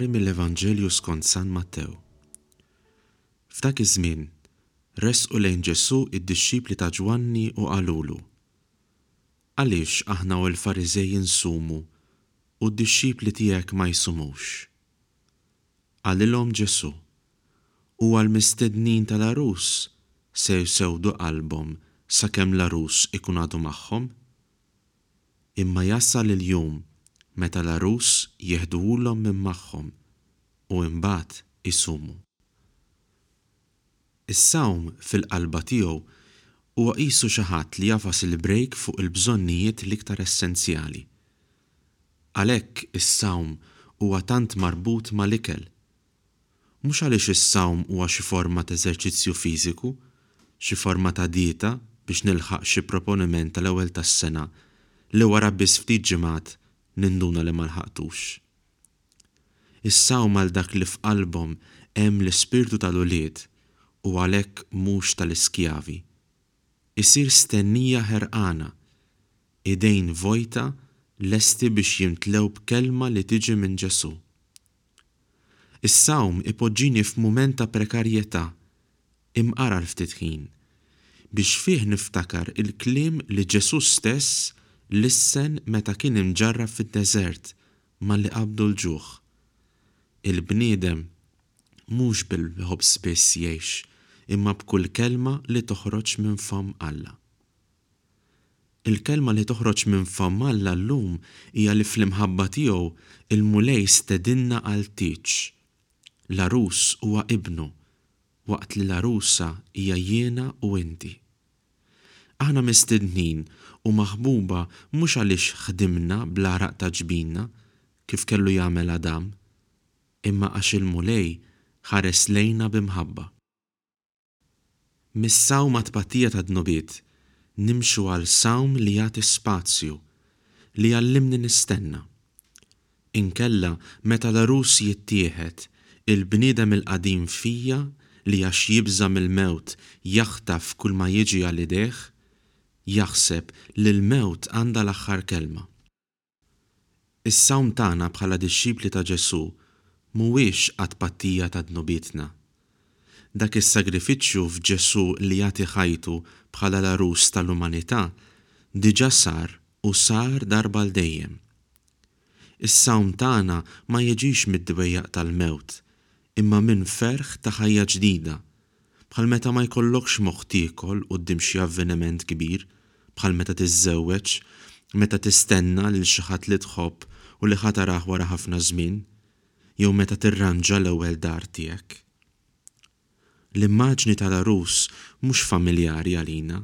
Qari mill-Evanġelju skont San Mattew. F'dak iż-żmien, resqu lejn Ġesù d-dixxipli ta' Ġwanni u qalulu, Għaliex aħna u l-Fariżej insumu u d-dixxipli tiegħek ma jsumux? Qalilhom Ġesù, Huwa l-mistednin tal-għarus se jsewwdu qalbhom sakemm l-għarus ikun għadu magħhom. Imma jasal il-jum meta l-għarus jeħduhulhom minn magħhom u imbagħad isumu. Is-sawm fil-qalba tiegħu huwa qisu xi ħadd li jagħfas il-brejk fuq il-bżonnijiet l-iktar essenzjali. Għalhekk is-sawm huwa tant marbut mal-ikel. Mhux għaliex is-sawm huwa xi forma t'eżerċizzju fiżiku, xi forma ta' dieta biex nilħaq xi proponiment tal-ewwel tas-sena li wara biss ftit ġimgħat ninduna li ma lħaqtux. Is-sawm għal dak li f'qalbhom hemm l-ispirtu tal-ulied u għalhekk mhux tal-iskjavi, isir stennija ħerqana, idejn vojta lesti biex jimtlew b'kelma li tiġi minn Ġesù. Is-sawm ipoġġini f'mument ta' prekarjetà imqar għal ftit ħin, biex fih niftakar il-kliem li Ġesù stess lissen meta kien imġarrab fid-deżert malli qabdu l-ġuħ, Il-bniedem mhux bil-ħobż biss jgħix, imma b'kull kelma li toħroġ minn fomm Alla. Il-kelma li toħroġ minn fomm Alla llum hija li fl-imħabba tiegħu, il-Mulej stedinna għal tieġ, L-għarus huwa Ibnu, waqt li l-għarusa hija jiena u inti. Aħna mistednin u maħbuba mhux għaliex ħdimna bl-għaraq ta' ġbinna, kif kellu jagħmel Adam, imma għax il-Mulej ħares lejna bi mħabba. Mis-sawm għat-tpattija tad-dnubiet nimxu għal sawm li jagħti spazju, li jgħallimni nistenna. Inkella meta l-għerus jittieħed, il-bniedem il-qadim fija li għax jibża' mill-mewt jaħtaf kulma jiġi għal idejh, jaħseb li l-mewt għandha l-aħħar kelma. Is-sawm tagħna bħala dixxipli ta' Ġesù mhuwiex għat-tpattija ta' dnubietna. Dak is-sagrifiċċju f'Ġesù li jagħti ħajtu bħala l-Għarus tal-umanità diġà sar u sar darba għal dejjem. Is-sawm tagħna ma jiġix mid-dwejjaq tal-mewt imma minn ferħ ta' ħajja ġdida Bħal meta ma jkollokx moħħ tiekol quddiem xi avveniment kbir, bħal meta tiżżewweġ, meta tistenna lil xi ħadd li tħobb u li ħa tarah wara ħafna żmien, jew meta tirranġa l-ewwel dar tiegħek. L-immaġni tal-għarus mhux familjari għalina.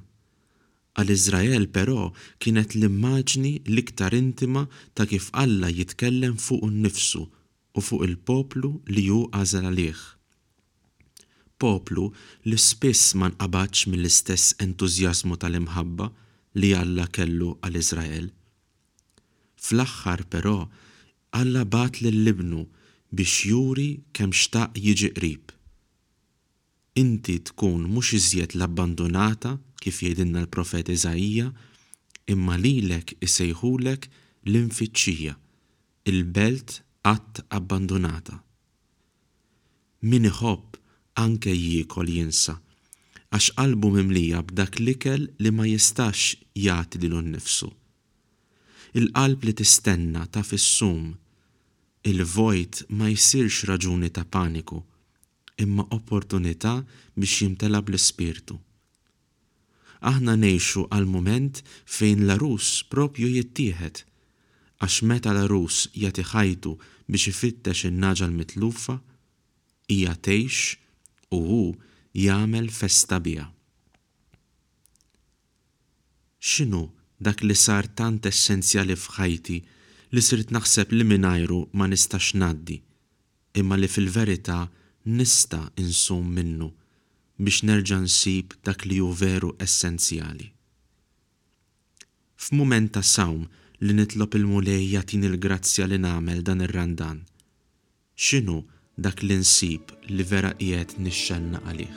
Għal Iżrael però kienet l-immaġni l-iktar intima ta' kif Alla jitkellem fuqu nnifsu u fuq il-poplu li hu għażel għalih. Poplu li spiss ma nqabadx mill-istess entużjażmu tal-imħabba li Alla kellu għal Iżrael. Fl-aħħar, però, Alla bagħat lil Ibnu biex juri kemm xtaq jiġi qrib. Inti tkun mhux iżjed l-abbandunata, kif jgħidilna l-profet Iżaija, imma lilek isejħulek l-imfittxija, il-belt qatt abbandunata. Min iħobb anke jiekol jinsa, għax qalbu mimlija b'dak l-ikel li ma jistax jagħti lilu nnifsu. Il-qalb li tistenna taf issum, il-vojt ma jsirx raġuni ta' paniku, imma opportunità biex jimtela bl-Ispirtu. Aħna ngħixu għal mument fejn l-għarus proprju jittieħed, għax meta l-għarus jagħti ħajtu biex ifittex in-nagħġa l-mitlufa, hija tgħix u hu jagħmel festa biha. X'inhu dak li sar tant essenzjali f'ħajti li sirt naħseb li mingħajru ma nistax ngħaddi? imma li fil-verità nista' insum minnu biex nerġa' nsib dak li hu veru essenzjali. F'mument ta' sawm li nitlob il-Mulej jagħtini l-grazzja li nagħmel dan ir-Randan, x'inhu dak li nsib li vera qiegħed nixxennaq għalih?